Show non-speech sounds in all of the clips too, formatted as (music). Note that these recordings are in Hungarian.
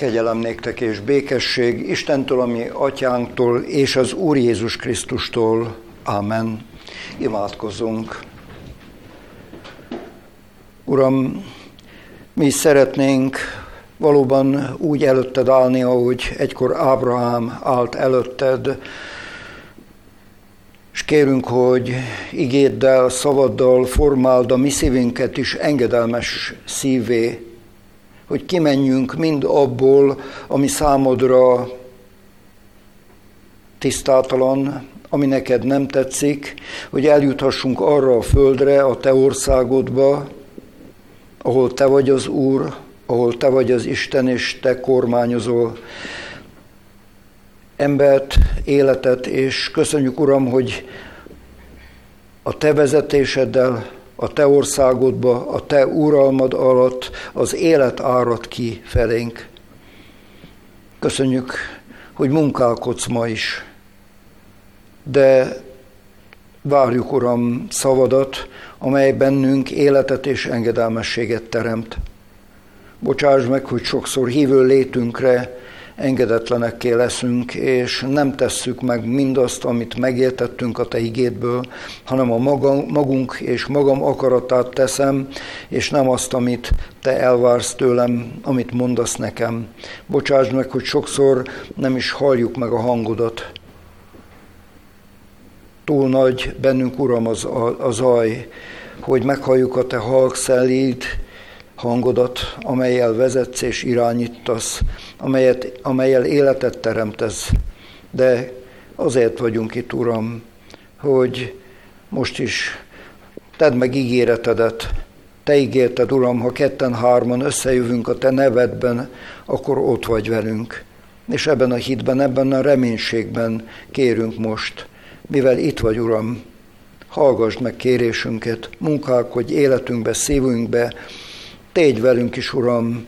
Kegyelem néktek és békesség Istentől, ami atyánktól, és az Úr Jézus Krisztustól. Amen. Imádkozzunk. Uram, mi szeretnénk valóban úgy előtted állni, ahogy egykor Ábrahám állt előtted, és kérünk, hogy igéddel, szavaddal formáld a mi szívünket is engedelmes szívé, hogy kimenjünk mind abból, ami számodra tisztátalan, ami neked nem tetszik, hogy eljuthassunk arra a földre, a te országodba, ahol te vagy az Úr, ahol te vagy az Isten, és te kormányozol embert, életet, és köszönjük, Uram, hogy a te vezetéseddel, a te országodba, a te uralmad alatt az élet árad ki felénk. Köszönjük, hogy munkálkodsz ma is, de várjuk, Uram, szavadat, amely bennünk életet és engedelmességet teremt. Bocsáss meg, hogy sokszor hívő létünkre engedetlenekké leszünk, és nem tesszük meg mindazt, amit megértettünk a Te igédből, hanem a maga, magunk és magam akaratát teszem, és nem azt, amit Te elvársz tőlem, amit mondasz nekem. Bocsáss meg, hogy sokszor nem is halljuk meg a hangodat. Túl nagy bennünk, Uram, az, az zaj, hogy meghalljuk a Te halk szelíd, hangodat, amelyel vezetsz és irányítasz, amelyet, amelyel életet teremtesz. De azért vagyunk itt, Uram, hogy most is tedd meg ígéretedet. Te ígérted, Uram, ha ketten-hárman összejövünk a Te nevedben, akkor ott vagy velünk. És ebben a hitben, ebben a reménységben kérünk most, mivel itt vagy, Uram, hallgassd meg kérésünket, munkálkodj életünkbe, szívünkbe, tégy velünk is, Uram,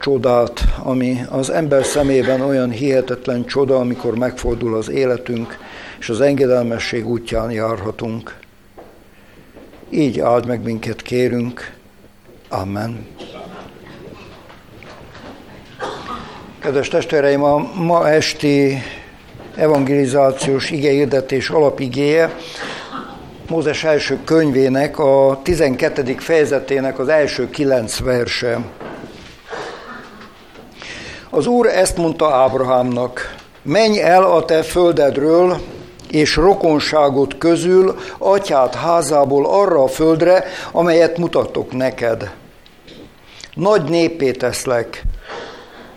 csodát, ami az ember szemében olyan hihetetlen csoda, amikor megfordul az életünk, és az engedelmesség útján járhatunk. Így áld meg minket, kérünk. Amen. Kedves testvéreim, a ma esti evangelizációs igehirdetés alapigéje Mózes első könyvének, a 12. fejezetének az első kilenc verse. Az Úr ezt mondta Ábrahámnak, menj el a te földedről, és rokonságot közül, atyát házából arra a földre, amelyet mutatok neked. Nagy népé teszlek,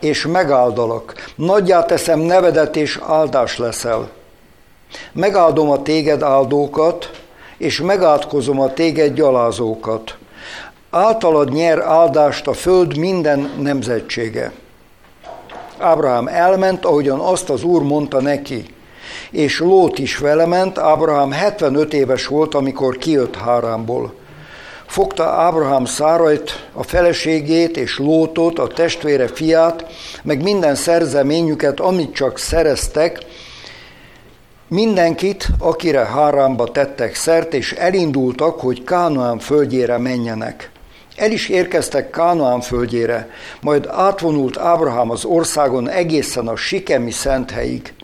és megáldalak. Nagyjá teszem nevedet, és áldás leszel. Megáldom a téged áldókat, és megátkozom a téged gyalázókat. Általad nyer áldást a föld minden nemzetsége. Ábrahám elment, ahogyan azt az Úr mondta neki, és Lót is vele ment, Ábrahám 75 éves volt, amikor kijött Hárámból. Fogta Ábrahám Szárajt, a feleségét és Lótot, a testvére fiát, meg minden szerzeményüket, amit csak szereztek, mindenkit, akire Hárámba tettek szert, és elindultak, hogy Kánoán földjére menjenek. El is érkeztek Kánoán földjére, majd átvonult Ábrahám az országon egészen a Sikemi szenthelyig,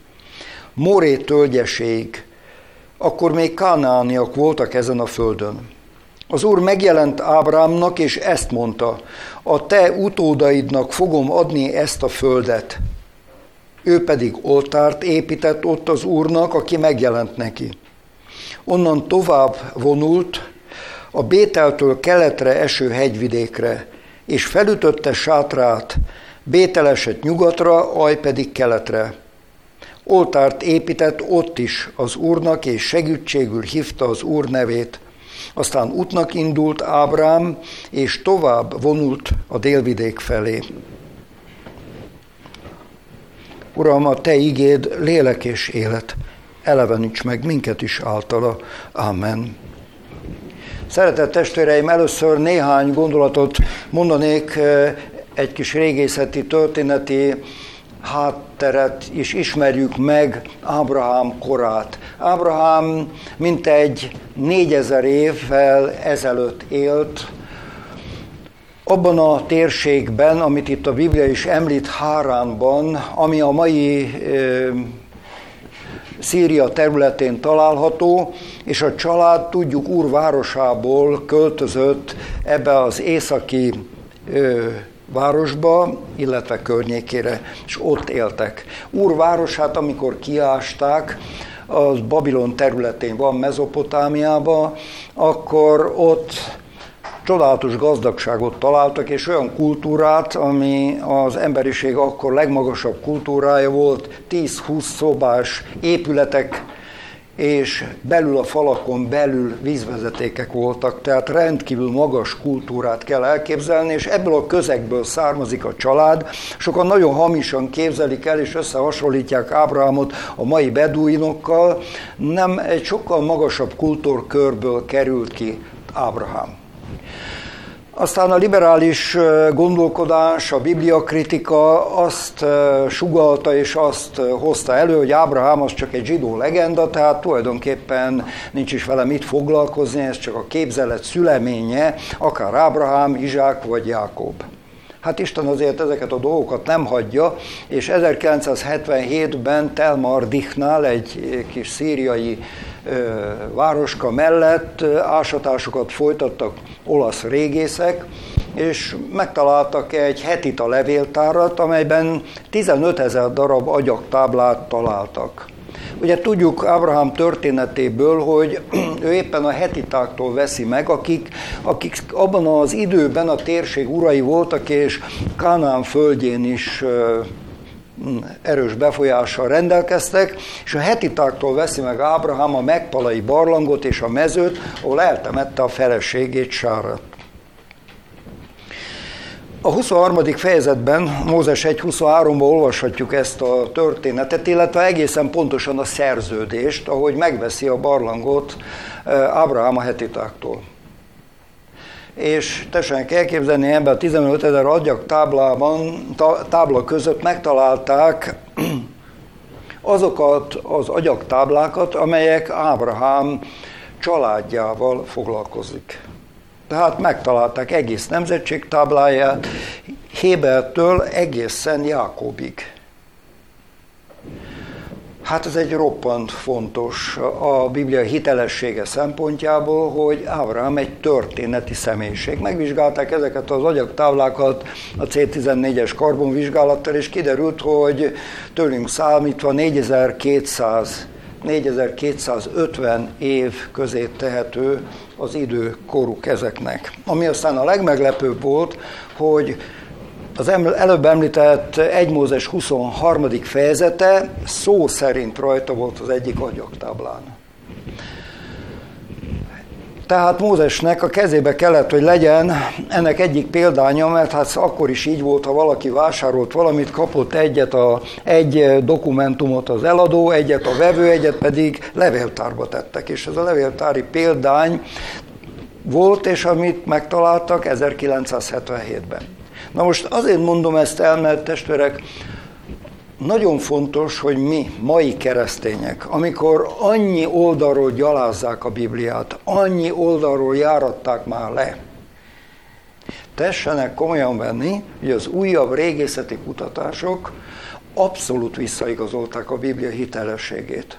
Moré tölgyeséig. Akkor még kánániak voltak ezen a földön. Az Úr megjelent Ábrámnak, és ezt mondta, a te utódaidnak fogom adni ezt a földet. Ő pedig oltárt épített ott az Úrnak, aki megjelent neki. Onnan tovább vonult a Bételtől keletre eső hegyvidékre, és felütötte sátrát, Bétel esett nyugatra, Aj pedig keletre. Oltárt épített ott is az Úrnak, és segítségül hívta az Úr nevét. Aztán útnak indult Ábrám, és tovább vonult a délvidék felé. Uram, a Te igéd lélek és élet, eleveníts meg minket is általa. Amen. Szeretett testvéreim, először néhány gondolatot mondanék egy kis régészeti, történeti hátteret is ismerjük meg Ábrahám korát. Ábrahám mintegy négyezer évvel ezelőtt élt, abban a térségben, amit itt a Biblia is említ Háránban, ami a mai Szíria területén található, és a család, tudjuk, úr városából költözött ebbe az északi ö, városba, illetve környékére, és ott éltek. Úr városát, amikor kiásták, az Babilon területén van, Mezopotámiában, akkor ott csodálatos gazdagságot találtak, és olyan kultúrát, ami az emberiség akkor legmagasabb kultúrája volt, 10-20 szobás épületek, és belül a falakon belül vízvezetékek voltak, tehát rendkívül magas kultúrát kell elképzelni, és ebből a közegből származik a család. Sokan nagyon hamisan képzelik el, és összehasonlítják Ábrahámot a mai beduinokkal, nem egy sokkal magasabb kultúrkörből került ki Ábrahám. Aztán a liberális gondolkodás, a bibliakritika azt sugalta és azt hozta elő, hogy Ábrahám az csak egy zsidó legenda, tehát tulajdonképpen nincs is vele mit foglalkozni, ez csak a képzelet szüleménye, akár Ábrahám, Izsák vagy Jákob. Hát Isten azért ezeket a dolgokat nem hagyja, és 1977-ben Telmar Dichnál, egy kis szíriai városka mellett ásatásokat folytattak olasz régészek, és megtaláltak egy hetita levéltárat, amelyben 15 ezer darab agyagtáblát találtak. Ugye tudjuk Ábrahám történetéből, hogy (clears throat) ő éppen a hetitáktól veszi meg, akik, akik abban az időben a térség urai voltak, és Kánán földjén is erős befolyással rendelkeztek, és a hetitáktól veszi meg Ábrahám a megpalai barlangot és a mezőt, ahol eltemette a feleségét Sárat. A 23. fejezetben, Mózes 1.23-ban olvashatjuk ezt a történetet, illetve egészen pontosan a szerződést, ahogy megveszi a barlangot eh, Ábrahám a hetitáktól és tessenek elképzelni, ebben a 15 ezer adjak táblában, tábla között megtalálták (clears throat) azokat az agyaktáblákat, amelyek Ábrahám családjával foglalkozik. Tehát megtalálták egész nemzetség tábláját, Hébertől egészen Jákobig. Hát ez egy roppant fontos a Biblia hitelessége szempontjából, hogy Ábrahám egy történeti személyiség. Megvizsgálták ezeket az agyagtáblákat a C14-es karbonvizsgálattal, és kiderült, hogy tőlünk számítva 4200 4250 év közé tehető az időkoruk ezeknek. Ami aztán a legmeglepőbb volt, hogy az előbb említett 1 Mózes 23. fejezete szó szerint rajta volt az egyik agyaktáblán. Tehát Mózesnek a kezébe kellett, hogy legyen ennek egyik példánya, mert hát akkor is így volt, ha valaki vásárolt valamit, kapott egyet, a, egy dokumentumot az eladó, egyet a vevő, egyet pedig levéltárba tettek. És ez a levéltári példány volt, és amit megtaláltak 1977-ben. Na most azért mondom ezt el, mert testvérek, nagyon fontos, hogy mi, mai keresztények, amikor annyi oldalról gyalázzák a Bibliát, annyi oldalról járatták már le, tessenek komolyan venni, hogy az újabb régészeti kutatások abszolút visszaigazolták a Biblia hitelességét.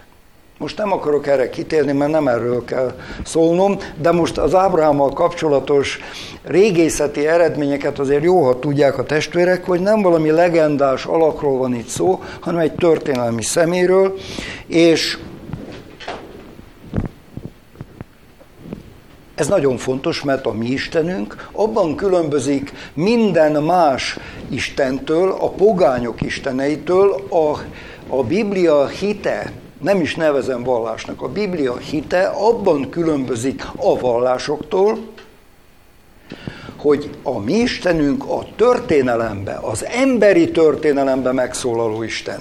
Most nem akarok erre kitérni, mert nem erről kell szólnom, de most az Ábrahámmal kapcsolatos régészeti eredményeket azért jó, ha tudják a testvérek, hogy nem valami legendás alakról van itt szó, hanem egy történelmi szeméről, és Ez nagyon fontos, mert a mi Istenünk abban különbözik minden más Istentől, a pogányok isteneitől, a, a Biblia hite, nem is nevezem vallásnak. A Biblia hite abban különbözik a vallásoktól, hogy a mi Istenünk a történelembe, az emberi történelembe megszólaló Isten.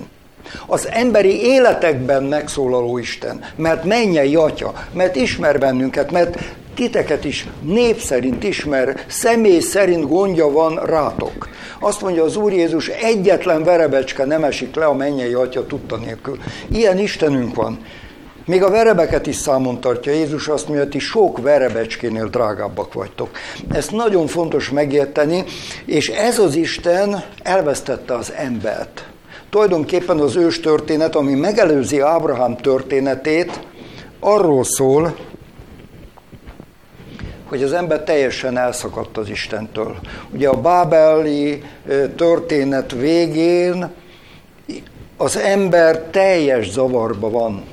Az emberi életekben megszólaló Isten, mert mennyei atya, mert ismer bennünket, mert titeket is nép szerint ismer, személy szerint gondja van rátok. Azt mondja az Úr Jézus, egyetlen verebecske nem esik le a mennyei atya tudta nélkül. Ilyen Istenünk van. Még a verebeket is számon tartja Jézus, azt mondja, ti sok verebecskénél drágábbak vagytok. Ezt nagyon fontos megérteni, és ez az Isten elvesztette az embert. Tulajdonképpen az ős történet, ami megelőzi Ábrahám történetét, arról szól, hogy az ember teljesen elszakadt az Istentől. Ugye a bábeli történet végén az ember teljes zavarba van.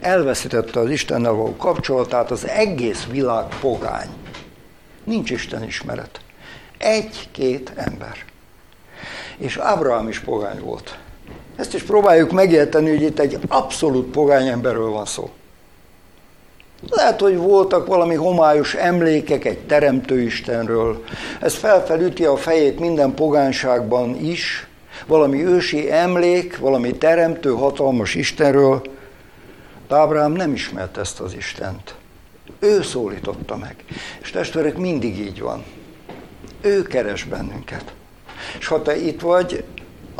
Elveszítette az Istennel való kapcsolatát, az egész világ pogány. Nincs Isten ismeret. Egy-két ember. És Ábrahám is pogány volt. Ezt is próbáljuk megérteni, hogy itt egy abszolút pogány emberről van szó. Lehet, hogy voltak valami homályos emlékek egy teremtő Istenről. Ez felfelüti a fejét minden pogánságban is, valami ősi emlék, valami teremtő hatalmas Istenről. De Ábrám nem ismert ezt az Istent. Ő szólította meg. És testvérek, mindig így van. Ő keres bennünket. És ha te itt vagy,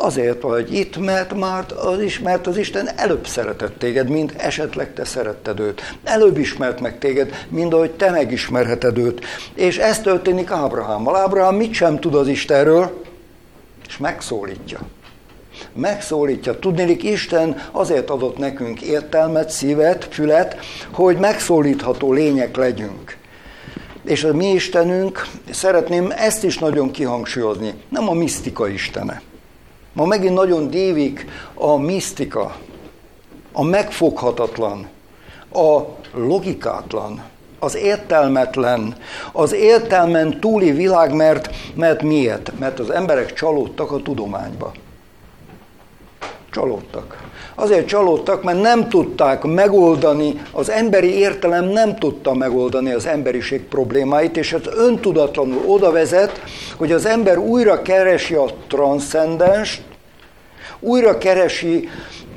Azért vagy itt, mert már az, is, mert az Isten előbb szeretett téged, mint esetleg te szeretted őt. Előbb ismert meg téged, mint ahogy te megismerheted őt. És ez történik Ábrahámmal. Ábrahám mit sem tud az Istenről, és megszólítja. Megszólítja. Tudnélik, Isten azért adott nekünk értelmet, szívet, fület, hogy megszólítható lények legyünk. És a mi Istenünk, szeretném ezt is nagyon kihangsúlyozni, nem a misztika Istene Ma megint nagyon dívik a misztika, a megfoghatatlan, a logikátlan, az értelmetlen, az értelmen túli világ, mert, mert miért? Mert az emberek csalódtak a tudományba. Csalódtak. Azért csalódtak, mert nem tudták megoldani, az emberi értelem nem tudta megoldani az emberiség problémáit, és ez öntudatlanul oda vezet, hogy az ember újra keresi a transzcendenst, újra keresi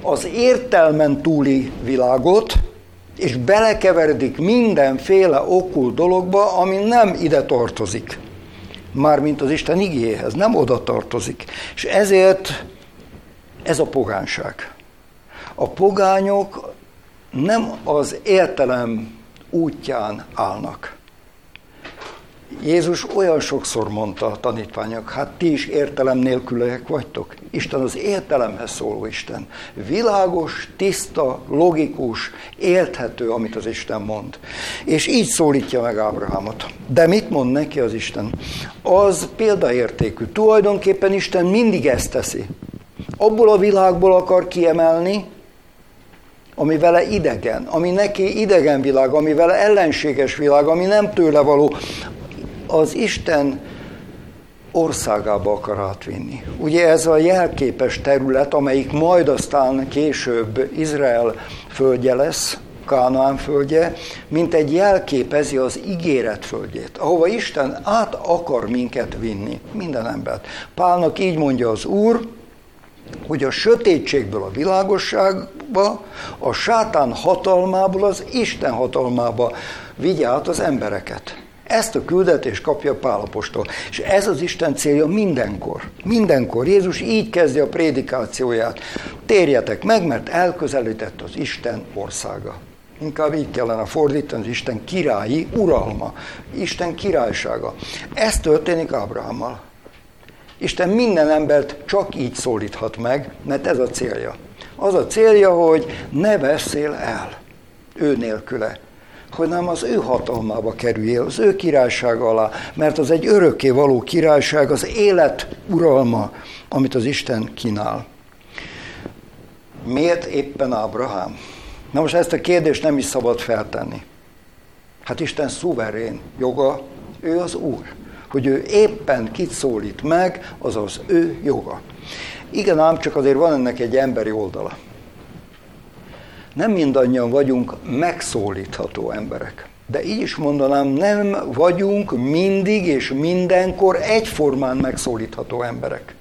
az értelmen túli világot, és belekeveredik mindenféle okul dologba, ami nem ide tartozik. Mármint az Isten igéhez, nem oda tartozik. És ezért ez a pogánság. A pogányok nem az értelem útján állnak. Jézus olyan sokszor mondta a tanítványok, hát ti is értelem nélküliek vagytok. Isten az értelemhez szóló Isten. Világos, tiszta, logikus, érthető, amit az Isten mond. És így szólítja meg Ábrahámot. De mit mond neki az Isten? Az példaértékű. Tulajdonképpen Isten mindig ezt teszi. Abból a világból akar kiemelni, ami vele idegen, ami neki idegen világ, ami vele ellenséges világ, ami nem tőle való, az Isten országába akar átvinni. Ugye ez a jelképes terület, amelyik majd aztán később Izrael földje lesz, Kánaán földje, mint egy jelképezi az ígéret földjét, ahova Isten át akar minket vinni, minden embert. Pálnak így mondja az Úr, hogy a sötétségből a világosságba, a sátán hatalmából az Isten hatalmába vigye át az embereket. Ezt a küldetést kapja Pálapostól. És ez az Isten célja mindenkor. Mindenkor. Jézus így kezdi a prédikációját. Térjetek meg, mert elközelített az Isten országa. Inkább így kellene fordítani, az Isten királyi uralma, Isten királysága. Ez történik Ábrahámmal. Isten minden embert csak így szólíthat meg, mert ez a célja. Az a célja, hogy ne veszél el ő nélküle hogy nem az ő hatalmába kerüljél, az ő királysága alá, mert az egy örökké való királyság, az élet uralma, amit az Isten kínál. Miért éppen Ábrahám? Na most ezt a kérdést nem is szabad feltenni. Hát Isten szuverén joga, ő az Úr. Hogy ő éppen kit szólít meg, az az ő joga. Igen ám, csak azért van ennek egy emberi oldala nem mindannyian vagyunk megszólítható emberek. De így is mondanám, nem vagyunk mindig és mindenkor egyformán megszólítható emberek.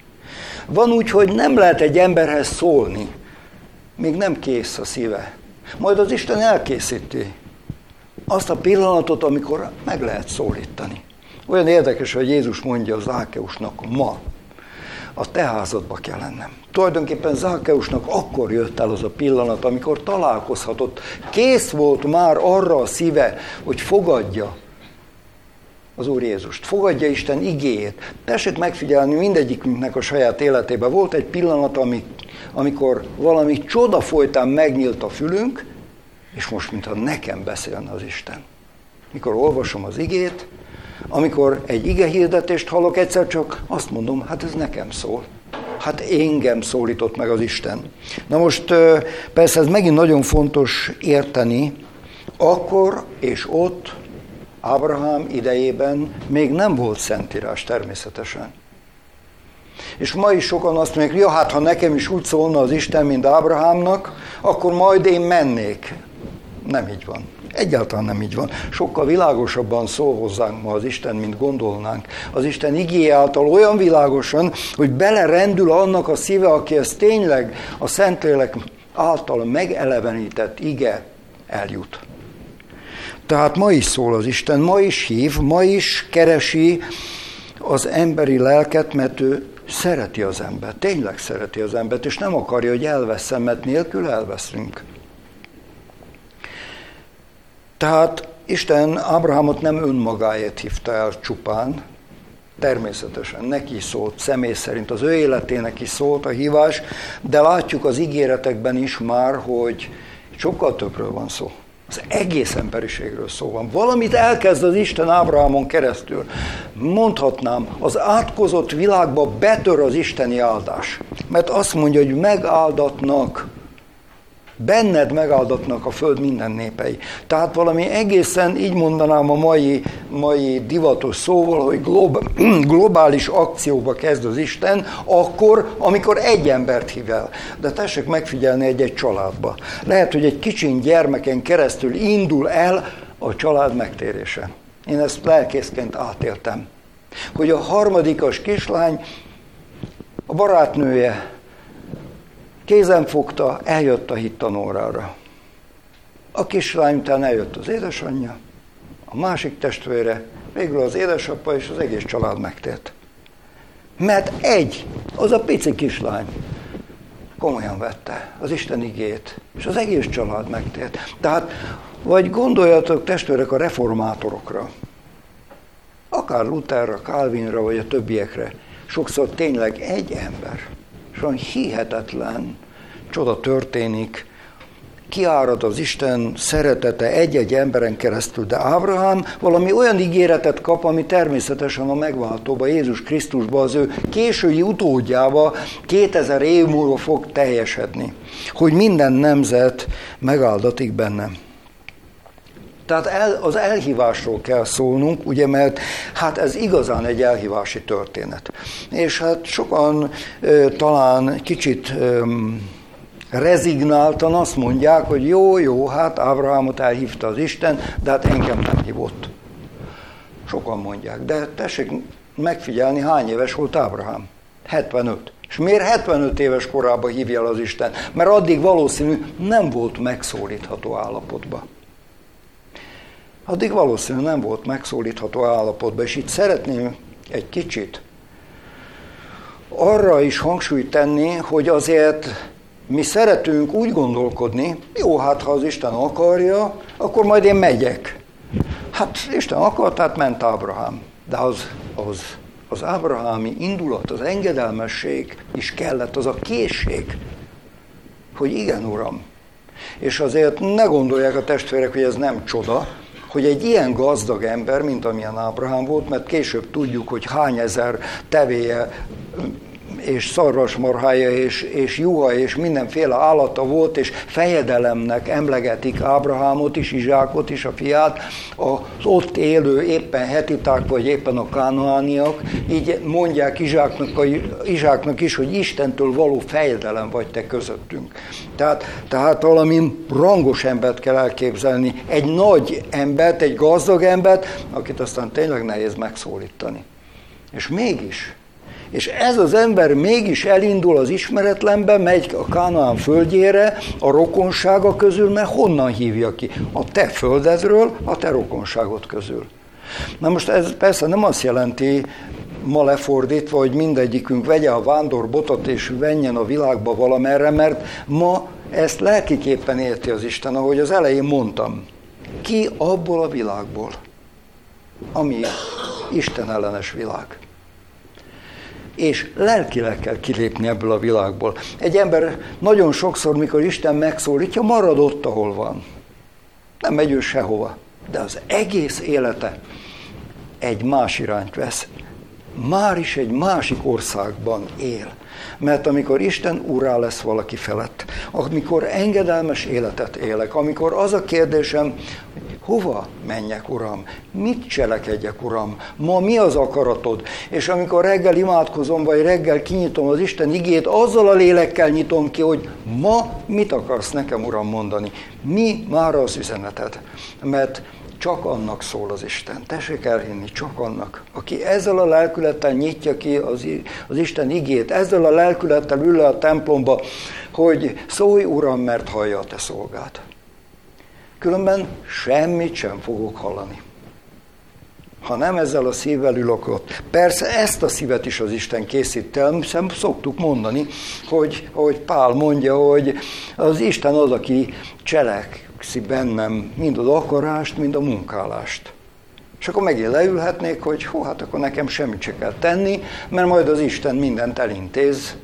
Van úgy, hogy nem lehet egy emberhez szólni, még nem kész a szíve. Majd az Isten elkészíti azt a pillanatot, amikor meg lehet szólítani. Olyan érdekes, hogy Jézus mondja az Ákeusnak ma. A te házadba kell lennem. Tulajdonképpen Zákeusnak akkor jött el az a pillanat, amikor találkozhatott. Kész volt már arra a szíve, hogy fogadja az Úr Jézust. Fogadja Isten igéjét. Tessék megfigyelni, mindegyikünknek a saját életében volt egy pillanat, amikor valami csoda folytán megnyílt a fülünk, és most mintha nekem beszélne az Isten. Mikor olvasom az igét, amikor egy ige hirdetést hallok, egyszer csak azt mondom, hát ez nekem szól. Hát engem szólított meg az Isten. Na most persze ez megint nagyon fontos érteni, akkor és ott Ábrahám idejében még nem volt szentírás természetesen. És ma is sokan azt mondják, ja, hát ha nekem is úgy szólna az Isten, mint Ábrahámnak, akkor majd én mennék. Nem így van. Egyáltalán nem így van. Sokkal világosabban szól hozzánk ma az Isten, mint gondolnánk. Az Isten igéje által olyan világosan, hogy belerendül annak a szíve, aki ezt tényleg a Szentlélek által megelevenített ige eljut. Tehát ma is szól az Isten, ma is hív, ma is keresi az emberi lelket, mert ő szereti az embert, tényleg szereti az embert, és nem akarja, hogy elveszem, mert nélkül elveszünk. Tehát Isten Ábrahámot nem önmagáért hívta el csupán, természetesen neki szólt, személy szerint az ő életének is szólt a hívás, de látjuk az ígéretekben is már, hogy sokkal többről van szó. Az egész emberiségről szó van. Valamit elkezd az Isten Ábrahámon keresztül. Mondhatnám, az átkozott világba betör az isteni áldás. Mert azt mondja, hogy megáldatnak Benned megáldatnak a föld minden népei. Tehát valami egészen, így mondanám a mai, mai divatos szóval, hogy glob, (clears throat) globális akcióba kezd az Isten, akkor, amikor egy embert hív el. De tessék megfigyelni egy-egy családba. Lehet, hogy egy kicsin gyermeken keresztül indul el a család megtérése. Én ezt lelkészként átéltem. Hogy a harmadikas kislány, a barátnője Kézen fogta, eljött a hittanórára. A kislány után eljött az édesanyja, a másik testvére, végül az édesapa és az egész család megtért. Mert egy, az a pici kislány komolyan vette az Isten igét, és az egész család megtért. Tehát, vagy gondoljatok testvérek a reformátorokra, akár Lutherra, Calvinra, vagy a többiekre, sokszor tényleg egy ember, és olyan hihetetlen csoda történik, kiárad az Isten szeretete egy-egy emberen keresztül, de Ábrahám valami olyan ígéretet kap, ami természetesen a megváltóba, Jézus Krisztusba, az ő késői utódjába 2000 év múlva fog teljesedni, hogy minden nemzet megáldatik benne. Tehát el, az elhívásról kell szólnunk, ugye, mert hát ez igazán egy elhívási történet. És hát sokan ö, talán kicsit ö, rezignáltan azt mondják, hogy jó, jó, hát Ábrahámot elhívta az Isten, de hát engem nem hívott. Sokan mondják, de tessék megfigyelni, hány éves volt Ábrahám? 75. És miért 75 éves korában hívja el az Isten? Mert addig valószínű nem volt megszólítható állapotban addig valószínűleg nem volt megszólítható állapotban, és itt szeretném egy kicsit arra is hangsúlyt tenni, hogy azért mi szeretünk úgy gondolkodni, jó, hát ha az Isten akarja, akkor majd én megyek. Hát Isten akart, tehát ment Ábrahám. De az, az, az ábrahámi indulat, az engedelmesség is kellett, az a készség, hogy igen, Uram. És azért ne gondolják a testvérek, hogy ez nem csoda, hogy egy ilyen gazdag ember, mint amilyen Ábrahám volt, mert később tudjuk, hogy hány ezer tevéje és szarvasmarhája, és, és juha, és mindenféle állata volt, és fejedelemnek emlegetik Ábrahámot is, Izsákot is, a fiát, az ott élő éppen hetiták, vagy éppen a kánoániak, így mondják Izsáknak, a, Izsáknak is, hogy Istentől való fejedelem vagy te közöttünk. Tehát, tehát valami rangos embert kell elképzelni, egy nagy embert, egy gazdag embert, akit aztán tényleg nehéz megszólítani. És mégis és ez az ember mégis elindul az ismeretlenbe, megy a Kánaán földjére, a rokonsága közül, mert honnan hívja ki? A te földedről, a te rokonságot közül. Na most ez persze nem azt jelenti, ma lefordítva, hogy mindegyikünk vegye a vándorbotot és menjen a világba valamerre, mert ma ezt lelkiképpen érti az Isten, ahogy az elején mondtam. Ki abból a világból, ami Isten ellenes világ. És lelkileg kell kilépni ebből a világból. Egy ember nagyon sokszor, mikor Isten megszólítja, marad ott, ahol van. Nem megy ő sehova. De az egész élete egy más irányt vesz. Már is egy másik országban él. Mert amikor Isten urá lesz valaki felett, amikor engedelmes életet élek, amikor az a kérdésem, hova menjek, Uram? Mit cselekedjek, Uram? Ma mi az akaratod? És amikor reggel imádkozom, vagy reggel kinyitom az Isten igét, azzal a lélekkel nyitom ki, hogy ma mit akarsz nekem, Uram, mondani? Mi már az üzeneted? Mert csak annak szól az Isten. Tessék elhinni, csak annak. Aki ezzel a lelkülettel nyitja ki az, az Isten igét, ezzel a lelkülettel ül le a templomba, hogy szólj Uram, mert hallja a te szolgát. Különben semmit sem fogok hallani. Ha nem ezzel a szívvel ülök ott. Persze ezt a szívet is az Isten készít el, hiszen szoktuk mondani, hogy, hogy Pál mondja, hogy az Isten az, aki cselekszi bennem mind az akarást, mind a munkálást. És akkor megint leülhetnék, hogy hú, hát akkor nekem semmit se kell tenni, mert majd az Isten mindent elintéz.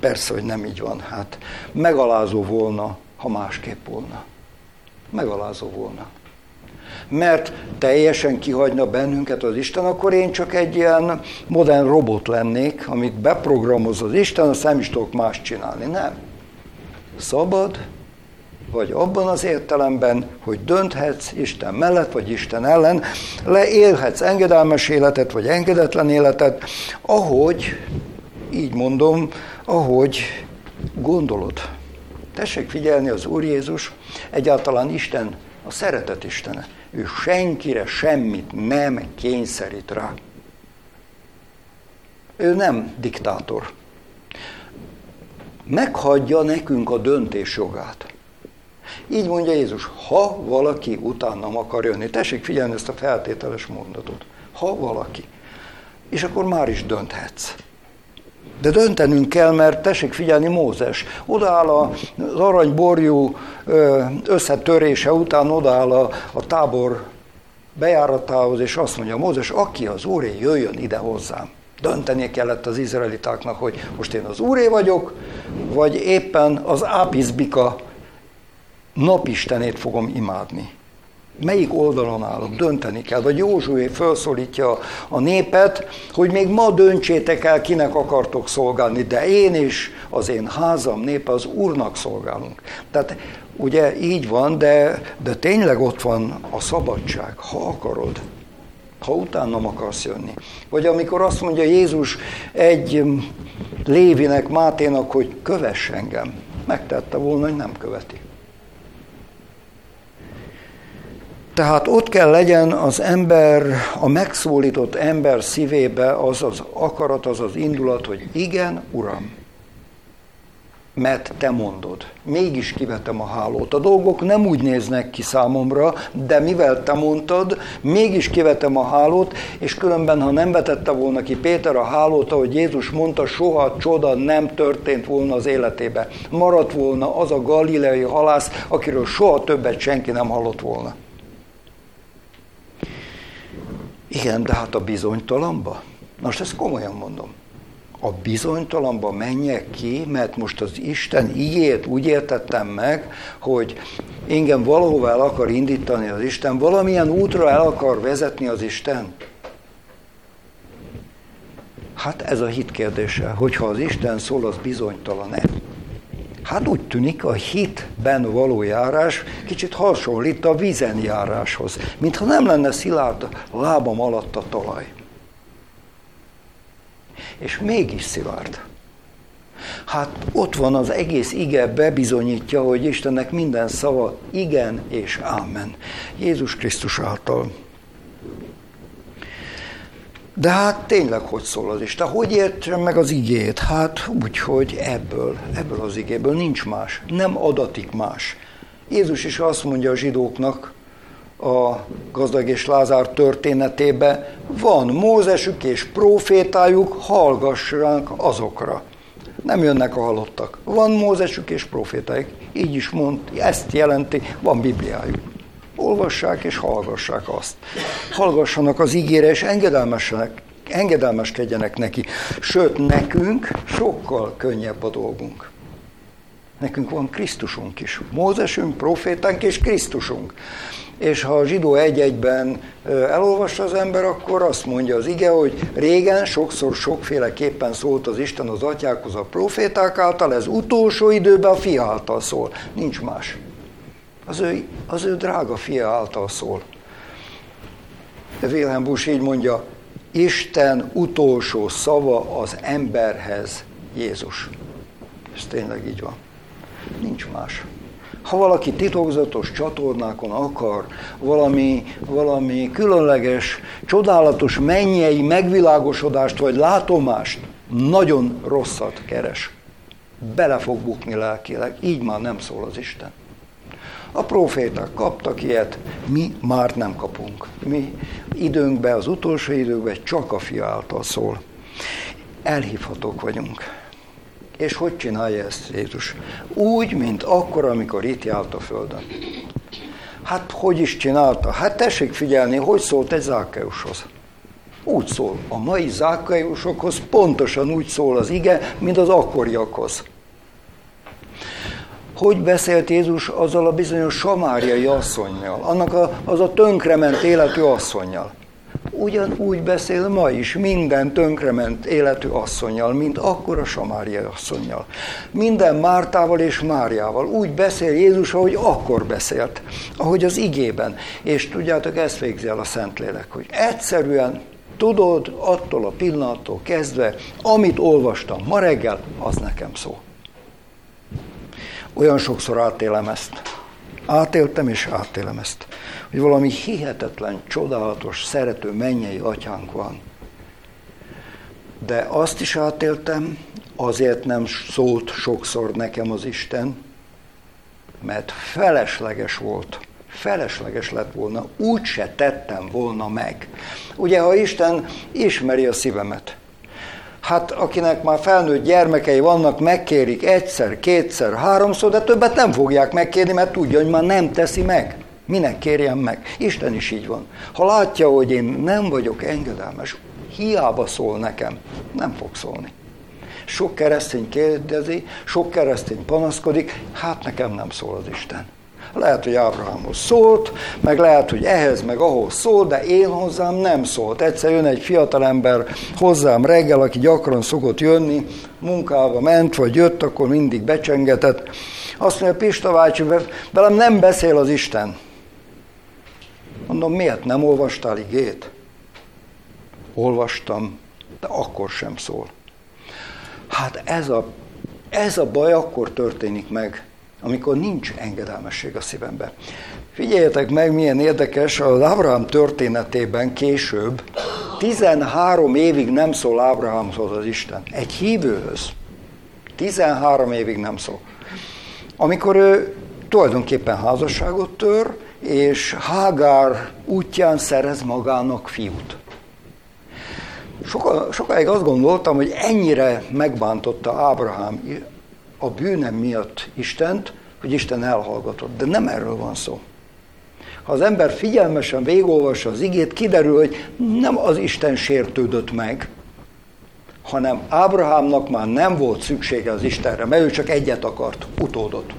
Persze, hogy nem így van. Hát megalázó volna, ha másképp volna megalázó volna. Mert teljesen kihagyna bennünket az Isten, akkor én csak egy ilyen modern robot lennék, amit beprogramoz az Isten, azt nem is tudok más csinálni. Nem. Szabad, vagy abban az értelemben, hogy dönthetsz Isten mellett, vagy Isten ellen, leélhetsz engedelmes életet, vagy engedetlen életet, ahogy, így mondom, ahogy gondolod. Tessék figyelni, az Úr Jézus egyáltalán Isten, a szeretet Istene. Ő senkire semmit nem kényszerít rá. Ő nem diktátor. Meghagyja nekünk a döntés jogát. Így mondja Jézus, ha valaki utánam akar jönni, tessék figyelni ezt a feltételes mondatot. Ha valaki. És akkor már is dönthetsz. De döntenünk kell, mert tessék figyelni Mózes. Odaáll az aranyborjú összetörése után, odaáll a, a tábor bejáratához, és azt mondja Mózes, aki az úré, jöjjön ide hozzám. Döntenie kellett az izraelitáknak, hogy most én az úré vagyok, vagy éppen az ápizbika napistenét fogom imádni melyik oldalon állok, dönteni kell. Vagy Józsué felszólítja a népet, hogy még ma döntsétek el, kinek akartok szolgálni, de én is, az én házam népe az Úrnak szolgálunk. Tehát ugye így van, de, de tényleg ott van a szabadság, ha akarod ha utánam akarsz jönni. Vagy amikor azt mondja Jézus egy Lévinek, Máténak, hogy kövess engem, megtette volna, hogy nem követi. Tehát ott kell legyen az ember, a megszólított ember szívébe az az akarat, az az indulat, hogy igen, Uram, mert te mondod. Mégis kivetem a hálót. A dolgok nem úgy néznek ki számomra, de mivel te mondtad, mégis kivetem a hálót, és különben, ha nem vetette volna ki Péter a hálót, ahogy Jézus mondta, soha csoda nem történt volna az életébe. Maradt volna az a galileai halász, akiről soha többet senki nem hallott volna. Igen, de hát a bizonytalamba? Most ezt komolyan mondom. A bizonytalamba menjek ki, mert most az Isten ígért úgy értettem meg, hogy engem valahova el akar indítani az Isten, valamilyen útra el akar vezetni az Isten. Hát ez a hit kérdése, hogyha az Isten szól, az bizonytalan-e. Hát úgy tűnik, a hitben való járás kicsit hasonlít a vízen járáshoz, mintha nem lenne szilárd lábam alatt a talaj. És mégis szilárd. Hát ott van az egész ige, bebizonyítja, hogy Istennek minden szava igen és ámen. Jézus Krisztus által. De hát tényleg hogy szól az Isten? Hogy értsem meg az igét? Hát úgy, hogy ebből, ebből az igéből nincs más. Nem adatik más. Jézus is azt mondja a zsidóknak, a gazdag és Lázár történetébe, van Mózesük és profétájuk, hallgassanak azokra. Nem jönnek a halottak. Van Mózesük és profétájuk. Így is mond, ezt jelenti, van Bibliájuk. Olvassák és hallgassák azt. Hallgassanak az ígére, és engedelmesek, engedelmeskedjenek neki. Sőt, nekünk sokkal könnyebb a dolgunk. Nekünk van Krisztusunk is. Mózesünk, profétánk és Krisztusunk. És ha a zsidó egy-egyben elolvassa az ember, akkor azt mondja az ige, hogy régen sokszor sokféleképpen szólt az Isten az atyákhoz a proféták által, ez utolsó időben a fia által szól. Nincs más. Az ő, az ő drága fia által szól. Wilhelm Busch így mondja, Isten utolsó szava az emberhez Jézus. Ez tényleg így van. Nincs más. Ha valaki titokzatos csatornákon akar valami, valami különleges, csodálatos mennyei megvilágosodást vagy látomást, nagyon rosszat keres. Bele fog bukni lelkileg, így már nem szól az Isten. A proféták kaptak ilyet, mi már nem kapunk. Mi időnkben, az utolsó időkben csak a fia által szól. Elhívhatók vagyunk. És hogy csinálja ezt Jézus? Úgy, mint akkor, amikor itt járt a Földön. Hát hogy is csinálta? Hát tessék figyelni, hogy szólt egy Zákeushoz. Úgy szól. A mai Zákeusokhoz pontosan úgy szól az ige, mint az akkoriakhoz. Hogy beszélt Jézus azzal a bizonyos samáriai asszonynal, annak a, az a tönkrement életű asszonynal? ugyanúgy beszél ma is minden tönkrement életű asszonyjal, mint akkor a Samária asszonyjal. Minden Mártával és Máriával úgy beszél Jézus, ahogy akkor beszélt, ahogy az igében. És tudjátok, ezt végzi el a Szentlélek, hogy egyszerűen tudod attól a pillanattól kezdve, amit olvastam ma reggel, az nekem szó. Olyan sokszor átélem ezt. Átéltem és átélem ezt hogy valami hihetetlen, csodálatos, szerető mennyei atyánk van. De azt is átéltem, azért nem szólt sokszor nekem az Isten, mert felesleges volt. Felesleges lett volna, úgy se tettem volna meg. Ugye, ha Isten ismeri a szívemet, hát akinek már felnőtt gyermekei vannak, megkérik egyszer, kétszer, háromszor, de többet nem fogják megkérni, mert tudja, hogy már nem teszi meg. Minek kérjem meg? Isten is így van. Ha látja, hogy én nem vagyok engedelmes, hiába szól nekem, nem fog szólni. Sok keresztény kérdezi, sok keresztény panaszkodik, hát nekem nem szól az Isten. Lehet, hogy Ábrahámhoz szólt, meg lehet, hogy ehhez, meg ahhoz szól, de én hozzám nem szólt. Egyszer jön egy fiatalember hozzám reggel, aki gyakran szokott jönni, munkába ment, vagy jött, akkor mindig becsengetett. Azt mondja, Pista bácsi, velem nem beszél az Isten. Mondom, miért nem olvastál igét? Olvastam, de akkor sem szól. Hát ez a, ez a baj akkor történik meg, amikor nincs engedelmesség a szívemben. Figyeljetek meg, milyen érdekes, az Ábrahám történetében később 13 évig nem szól Ábrahámhoz az Isten. Egy hívőhöz. 13 évig nem szól. Amikor ő tulajdonképpen házasságot tör, és Hágár útján szerez magának fiút. Soka, sokáig azt gondoltam, hogy ennyire megbántotta Ábrahám a bűnem miatt Istent, hogy Isten elhallgatott. De nem erről van szó. Ha az ember figyelmesen végolvassa az igét, kiderül, hogy nem az Isten sértődött meg, hanem Ábrahámnak már nem volt szüksége az Istenre, mert ő csak egyet akart, utódot.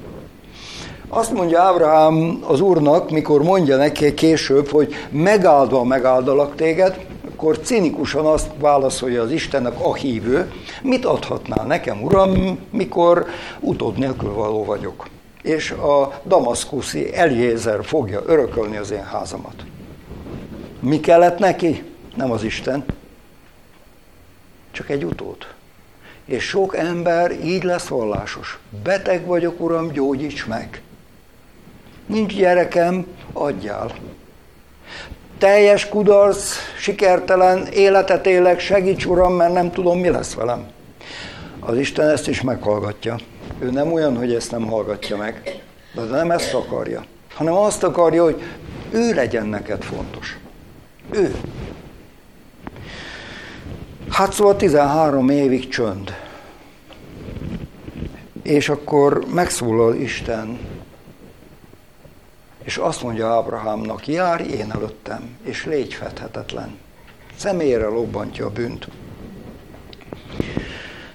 Azt mondja Ábrahám az úrnak, mikor mondja neki később, hogy megáldva megáldalak téged, akkor cinikusan azt válaszolja az Istennek a hívő, mit adhatnál nekem, uram, mikor utód nélkül való vagyok. És a damaszkuszi Eliézer fogja örökölni az én házamat. Mi kellett neki? Nem az Isten, csak egy utód. És sok ember így lesz vallásos. Beteg vagyok, uram, gyógyíts meg. Nincs gyerekem, adjál. Teljes kudarc, sikertelen életet élek, segíts Uram, mert nem tudom, mi lesz velem. Az Isten ezt is meghallgatja. Ő nem olyan, hogy ezt nem hallgatja meg, de nem ezt akarja, hanem azt akarja, hogy ő legyen neked fontos. Ő. Hát szóval 13 évig csönd. És akkor megszólal Isten, és azt mondja Ábrahámnak, járj én előttem, és légy fedhetetlen. Személyre lobbantja a bűnt.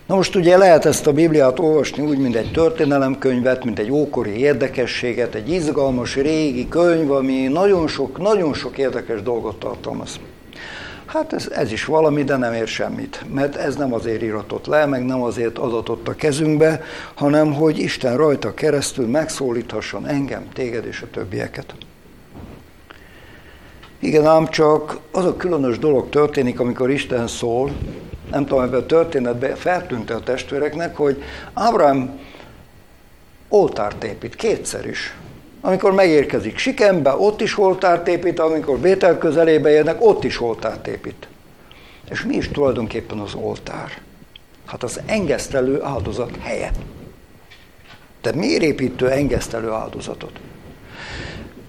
Na most ugye lehet ezt a Bibliát olvasni úgy, mint egy történelemkönyvet, mint egy ókori érdekességet, egy izgalmas régi könyv, ami nagyon sok, nagyon sok érdekes dolgot tartalmaz. Hát ez, ez is valami, de nem ér semmit, mert ez nem azért iratott le, meg nem azért adatott a kezünkbe, hanem hogy Isten rajta keresztül megszólíthasson engem, téged és a többieket. Igen, ám csak az a különös dolog történik, amikor Isten szól, nem tudom, ebben a történetben feltűnt a testvéreknek, hogy Ábrám oltárt épít, kétszer is. Amikor megérkezik Sikembe, ott is oltárt épít, amikor Bétel közelébe jönnek, ott is oltárt épít. És mi is tulajdonképpen az oltár? Hát az engesztelő áldozat helye. De miért építő engesztelő áldozatot?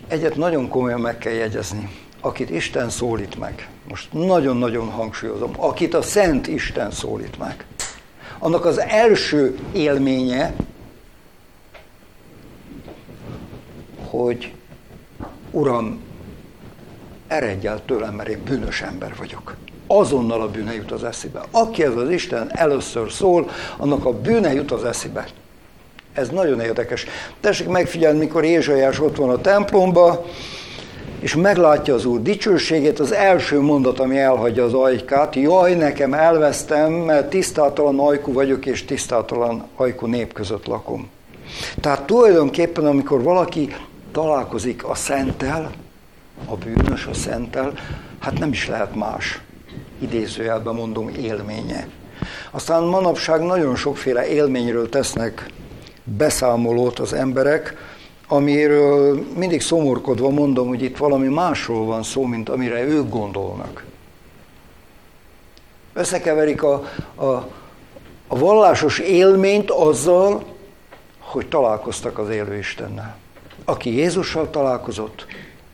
Egyet nagyon komolyan meg kell jegyezni. Akit Isten szólít meg, most nagyon-nagyon hangsúlyozom, akit a Szent Isten szólít meg, annak az első élménye, hogy Uram, eredj el tőlem, mert én bűnös ember vagyok. Azonnal a bűne jut az eszébe. Aki ez az Isten először szól, annak a bűne jut az eszébe. Ez nagyon érdekes. Tessék megfigyelni, mikor Ézsajás ott van a templomba, és meglátja az Úr dicsőségét, az első mondat, ami elhagyja az ajkát, jaj, nekem elvesztem, mert tisztátalan ajkú vagyok, és tisztátalan ajkú nép között lakom. Tehát tulajdonképpen, amikor valaki találkozik a szentel, a bűnös a szentel, hát nem is lehet más, idézőjelben mondom, élménye. Aztán manapság nagyon sokféle élményről tesznek beszámolót az emberek, amiről mindig szomorkodva mondom, hogy itt valami másról van szó, mint amire ők gondolnak. Összekeverik a, a, a vallásos élményt azzal, hogy találkoztak az élő Istennel. Aki Jézussal találkozott,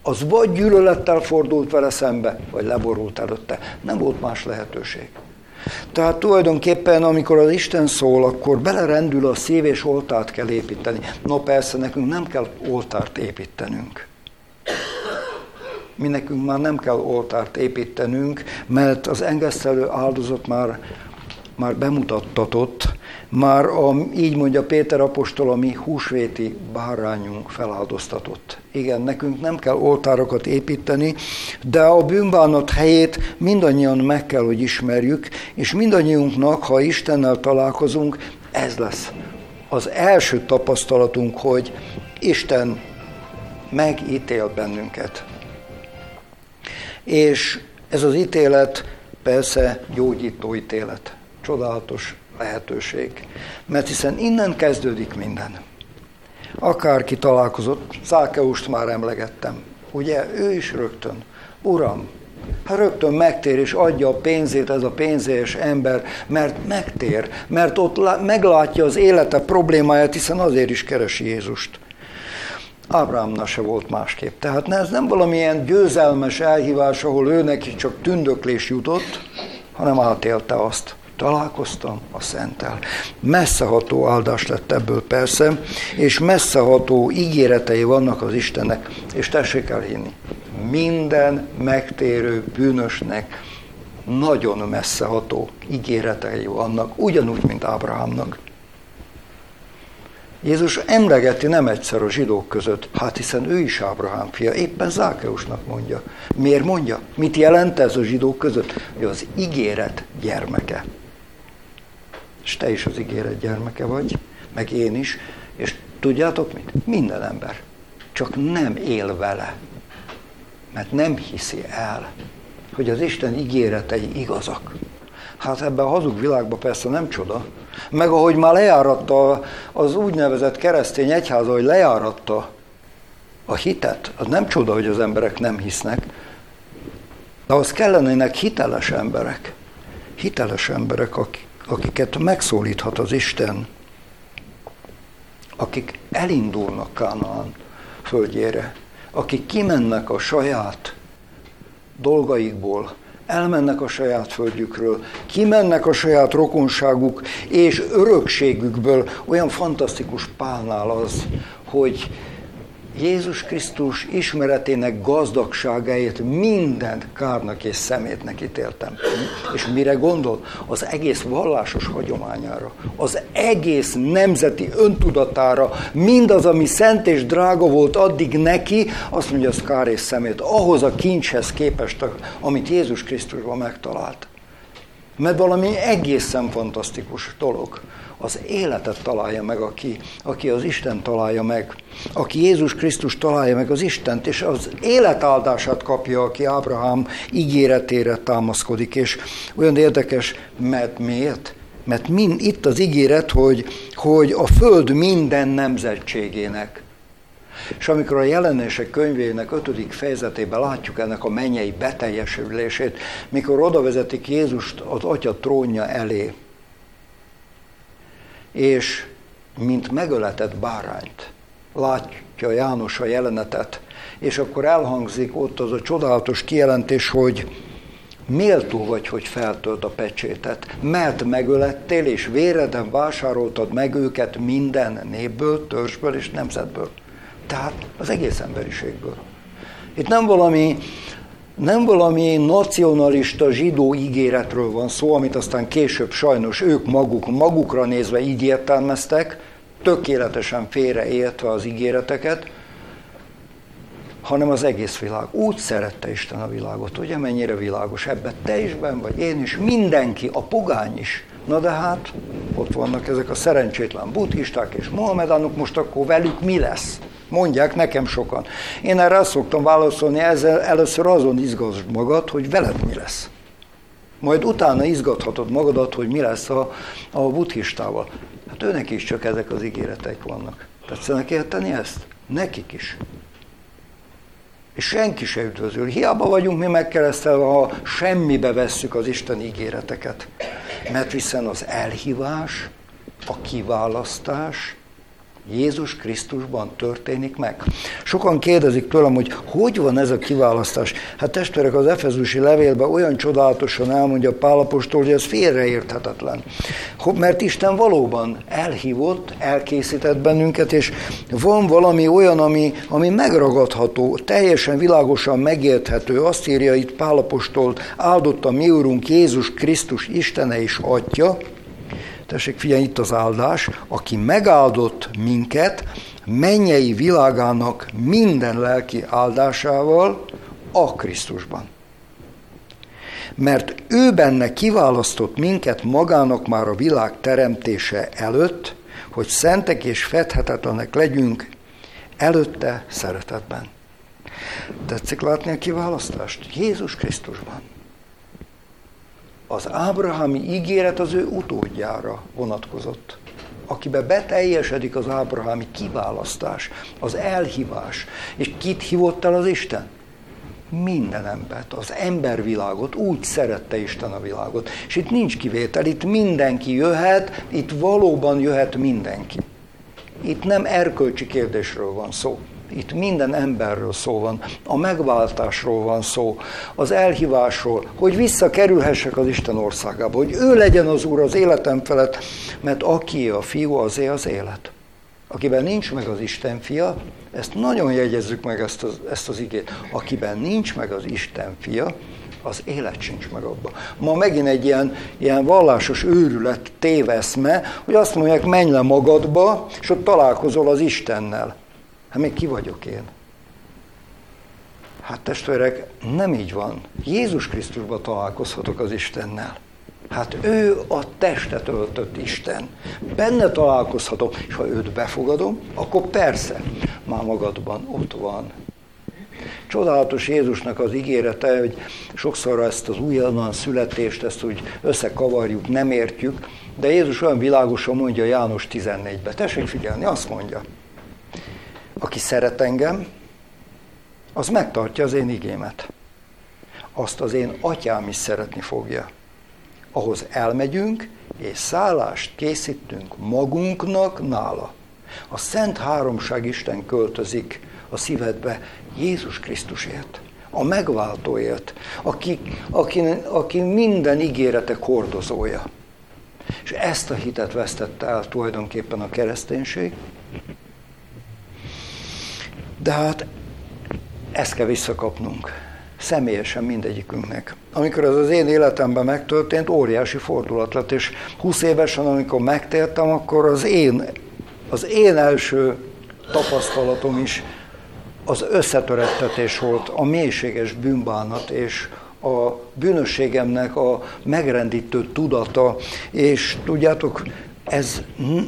az vagy gyűlölettel fordult vele szembe, vagy leborult előtte. Nem volt más lehetőség. Tehát tulajdonképpen, amikor az Isten szól, akkor belerendül a szív, és oltárt kell építeni. No persze, nekünk nem kell oltárt építenünk. Mi nekünk már nem kell oltárt építenünk, mert az engesztelő áldozat már, már bemutattatott, már a, így mondja Péter apostol, a mi húsvéti bárányunk feláldoztatott. Igen, nekünk nem kell oltárokat építeni, de a bűnbánat helyét mindannyian meg kell, hogy ismerjük, és mindannyiunknak, ha Istennel találkozunk, ez lesz az első tapasztalatunk, hogy Isten megítél bennünket. És ez az ítélet persze gyógyító ítélet. Csodálatos lehetőség. Mert hiszen innen kezdődik minden. Akárki találkozott, Szákeust már emlegettem. Ugye, ő is rögtön. Uram, hát rögtön megtér és adja a pénzét ez a pénzés ember, mert megtér, mert ott meglátja az élete problémáját, hiszen azért is keresi Jézust. Ábrámnak se volt másképp. Tehát ez nem valamilyen győzelmes elhívás, ahol ő neki csak tündöklés jutott, hanem átélte azt találkoztam a Szenttel. Messzeható áldás lett ebből persze, és messzeható ígéretei vannak az Istennek, és tessék el hinni, minden megtérő bűnösnek nagyon messzeható ígéretei vannak, ugyanúgy, mint Ábrahámnak. Jézus emlegeti nem egyszer a zsidók között, hát hiszen ő is Ábrahám fia, éppen Zákeusnak mondja. Miért mondja? Mit jelent ez a zsidók között? Hogy az ígéret gyermeke és te is az ígéret gyermeke vagy, meg én is, és tudjátok mit? Minden ember. Csak nem él vele. Mert nem hiszi el, hogy az Isten ígéretei igazak. Hát ebben a hazug világban persze nem csoda. Meg ahogy már lejáratta az úgynevezett keresztény egyháza, hogy lejáratta a hitet, az nem csoda, hogy az emberek nem hisznek. De az kellenének hiteles emberek. Hiteles emberek, akik akiket megszólíthat az Isten, akik elindulnak Kánaán földjére, akik kimennek a saját dolgaikból, elmennek a saját földjükről, kimennek a saját rokonságuk és örökségükből. Olyan fantasztikus Pálnál az, hogy Jézus Krisztus ismeretének gazdagságáért minden kárnak és szemétnek ítéltem. És mire gondol? Az egész vallásos hagyományára, az egész nemzeti öntudatára, mindaz, ami szent és drága volt addig neki, azt mondja, az kár és szemét, ahhoz a kincshez képest, amit Jézus Krisztusban megtalált. Mert valami egészen fantasztikus dolog az életet találja meg, aki, aki az Isten találja meg. Aki Jézus Krisztus találja meg az Istent, és az életáldását kapja, aki Ábrahám ígéretére támaszkodik. És olyan érdekes, mert miért? Mert mind, itt az ígéret, hogy, hogy a Föld minden nemzetségének. És amikor a jelenések könyvének ötödik fejezetében látjuk ennek a mennyei beteljesülését, mikor oda vezetik Jézust az Atya trónja elé, és mint megöletett bárányt látja János a jelenetet, és akkor elhangzik ott az a csodálatos kijelentés, hogy méltó vagy, hogy feltölt a pecsétet, mert megölettél, és véreden vásároltad meg őket minden népből, törzsből és nemzetből. Tehát az egész emberiségből. Itt nem valami nem valami nacionalista zsidó ígéretről van szó, amit aztán később sajnos ők maguk, magukra nézve így értelmeztek, tökéletesen félreértve az ígéreteket, hanem az egész világ. Úgy szerette Isten a világot, ugye mennyire világos ebben te is ben vagy, én is, mindenki, a pogány is. Na de hát, ott vannak ezek a szerencsétlen buddhisták és mohamedánok, most akkor velük mi lesz? Mondják nekem sokan. Én erre azt szoktam válaszolni, ezzel először azon izgass magad, hogy veled mi lesz. Majd utána izgathatod magadat, hogy mi lesz a, a buddhistával. Hát őnek is csak ezek az ígéretek vannak. Tetszenek érteni ezt? Nekik is. És senki se üdvözül. Hiába vagyunk mi megkeresztelve, ha semmibe vesszük az Isten ígéreteket. Mert hiszen az elhívás, a kiválasztás, Jézus Krisztusban történik meg. Sokan kérdezik tőlem, hogy hogy van ez a kiválasztás. Hát testvérek, az Efezusi levélben olyan csodálatosan elmondja Pálapostól, hogy ez félreérthetetlen. Mert Isten valóban elhívott, elkészített bennünket, és van valami olyan, ami, ami megragadható, teljesen világosan megérthető. Azt írja itt Pálapostól, áldott a mi Úrunk Jézus Krisztus Istene és Atya, tessék figyelj, itt az áldás, aki megáldott minket mennyei világának minden lelki áldásával a Krisztusban. Mert ő benne kiválasztott minket magának már a világ teremtése előtt, hogy szentek és fedhetetlenek legyünk előtte szeretetben. Tetszik látni a kiválasztást? Jézus Krisztusban az ábrahami ígéret az ő utódjára vonatkozott, akiben beteljesedik az ábrahami kiválasztás, az elhívás. És kit hívott el az Isten? Minden embert, az embervilágot, úgy szerette Isten a világot. És itt nincs kivétel, itt mindenki jöhet, itt valóban jöhet mindenki. Itt nem erkölcsi kérdésről van szó. Itt minden emberről szó van, a megváltásról van szó, az elhívásról, hogy visszakerülhessek az Isten országába, hogy ő legyen az Úr az életem felett, mert aki a fiú, azé az élet. Akiben nincs meg az Isten fia, ezt nagyon jegyezzük meg ezt az, ezt az igét, akiben nincs meg az Isten fia, az élet sincs meg abban. Ma megint egy ilyen, ilyen vallásos őrület téveszme, hogy azt mondják, menj le magadba, és ott találkozol az Istennel. Hát még ki vagyok én? Hát testvérek, nem így van. Jézus Krisztusban találkozhatok az Istennel. Hát ő a testet öltött Isten. Benne találkozhatok, és ha őt befogadom, akkor persze, már magadban ott van. Csodálatos Jézusnak az ígérete, hogy sokszor ezt az újonnan születést, ezt úgy összekavarjuk, nem értjük, de Jézus olyan világosan mondja János 14-ben. Tessék figyelni, azt mondja, aki szeret engem, az megtartja az én igémet. Azt az én atyám is szeretni fogja. Ahhoz elmegyünk, és szállást készítünk magunknak nála. A Szent Háromság Isten költözik a szívedbe Jézus Krisztusért, a megváltóért, aki, aki, aki minden ígéretek hordozója. És ezt a hitet vesztette el tulajdonképpen a kereszténység. De hát ezt kell visszakapnunk. Személyesen mindegyikünknek. Amikor ez az én életemben megtörtént, óriási fordulat lett, és 20 évesen, amikor megtértem, akkor az én, az én első tapasztalatom is az összetörettetés volt, a mélységes bűnbánat, és a bűnösségemnek a megrendítő tudata, és tudjátok, ez,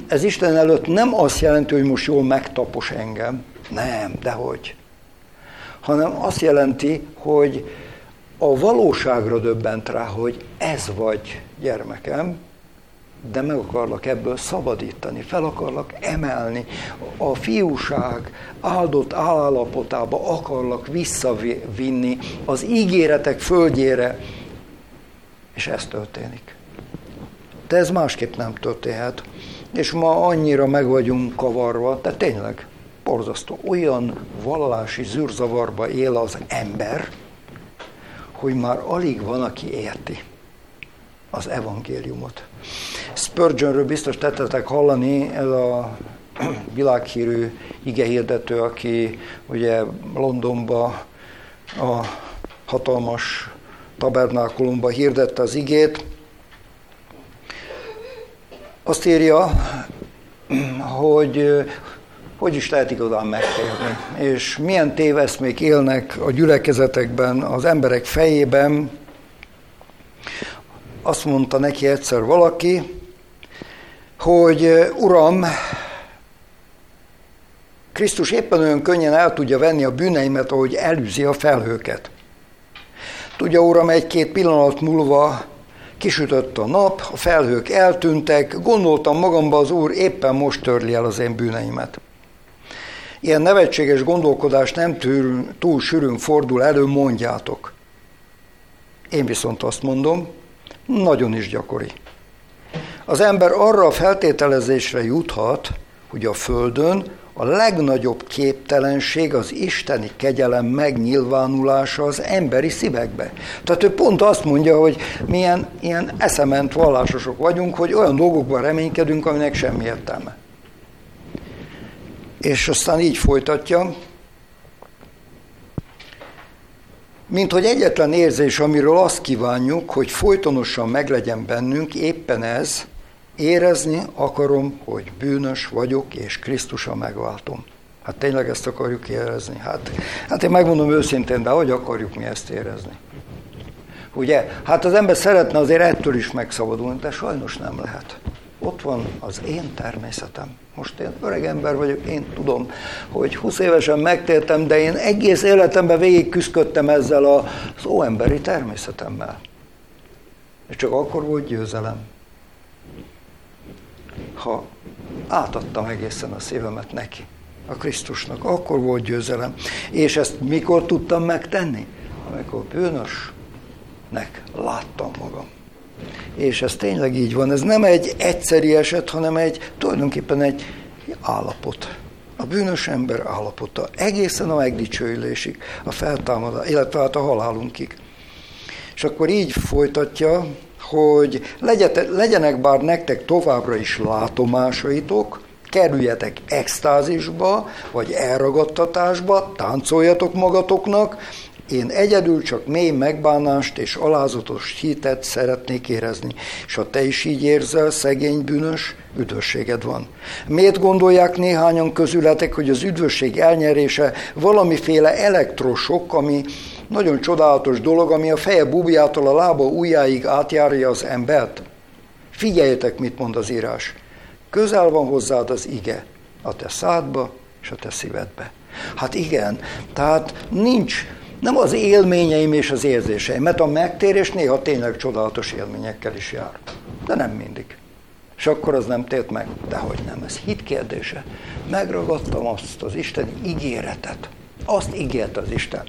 ez Isten előtt nem azt jelenti, hogy most jól megtapos engem, nem, dehogy. Hanem azt jelenti, hogy a valóságra döbbent rá, hogy ez vagy gyermekem, de meg akarlak ebből szabadítani, fel akarlak emelni. A fiúság áldott állapotába akarlak visszavinni az ígéretek földjére, és ez történik. De ez másképp nem történhet. És ma annyira meg vagyunk kavarva, de tényleg borzasztó. Olyan vallási zűrzavarba él az ember, hogy már alig van, aki érti az evangéliumot. Spurgeonről biztos tettetek hallani, ez a (clears throat) világhírű igehirdető, aki ugye Londonba a hatalmas tabernákulumba hirdette az igét. Azt írja, (clears throat) hogy hogy is lehet igazán megtérni, és milyen téveszmék élnek a gyülekezetekben, az emberek fejében. Azt mondta neki egyszer valaki, hogy Uram, Krisztus éppen olyan könnyen el tudja venni a bűneimet, ahogy elűzi a felhőket. Tudja, Uram, egy-két pillanat múlva kisütött a nap, a felhők eltűntek, gondoltam magamba, az Úr éppen most törli el az én bűneimet. Ilyen nevetséges gondolkodás nem túl, túl sűrűn fordul elő, mondjátok. Én viszont azt mondom, nagyon is gyakori. Az ember arra a feltételezésre juthat, hogy a Földön a legnagyobb képtelenség az isteni kegyelem megnyilvánulása az emberi szívekbe. Tehát ő pont azt mondja, hogy milyen ilyen eszement vallásosok vagyunk, hogy olyan dolgokban reménykedünk, aminek semmi értelme. És aztán így folytatja, mint hogy egyetlen érzés, amiről azt kívánjuk, hogy folytonosan meglegyen bennünk, éppen ez, érezni akarom, hogy bűnös vagyok, és Krisztus a megváltom. Hát tényleg ezt akarjuk érezni? Hát, hát én megmondom őszintén, de hogy akarjuk mi ezt érezni? Ugye? Hát az ember szeretne azért ettől is megszabadulni, de sajnos nem lehet. Ott van az én természetem. Most én öreg ember vagyok, én tudom, hogy 20 évesen megtértem, de én egész életemben végig küzdöttem ezzel az óemberi természetemmel. És csak akkor volt győzelem, ha átadtam egészen a szívemet neki, a Krisztusnak, akkor volt győzelem. És ezt mikor tudtam megtenni? Amikor bűnösnek láttam magam. És ez tényleg így van. Ez nem egy egyszeri eset, hanem egy tulajdonképpen egy állapot. A bűnös ember állapota. Egészen a megdicsőülésig, a feltámadás, illetve hát a halálunkig. És akkor így folytatja, hogy legyenek bár nektek továbbra is látomásaitok, kerüljetek extázisba, vagy elragadtatásba, táncoljatok magatoknak, én egyedül csak mély megbánást és alázatos hitet szeretnék érezni, és ha te is így érzel, szegény bűnös, üdvösséged van. Miért gondolják néhányan közületek, hogy az üdvösség elnyerése valamiféle elektrosok, ami nagyon csodálatos dolog, ami a feje bubjától a lába ujjáig átjárja az embert? Figyeljetek, mit mond az írás. Közel van hozzád az ige, a te szádba és a te szívedbe. Hát igen, tehát nincs nem az élményeim és az érzéseim, mert a megtérés néha tényleg csodálatos élményekkel is jár. De nem mindig. És akkor az nem tért meg. De hogy nem, ez hit kérdése. Megragadtam azt az Isten ígéretet. Azt ígért az Isten.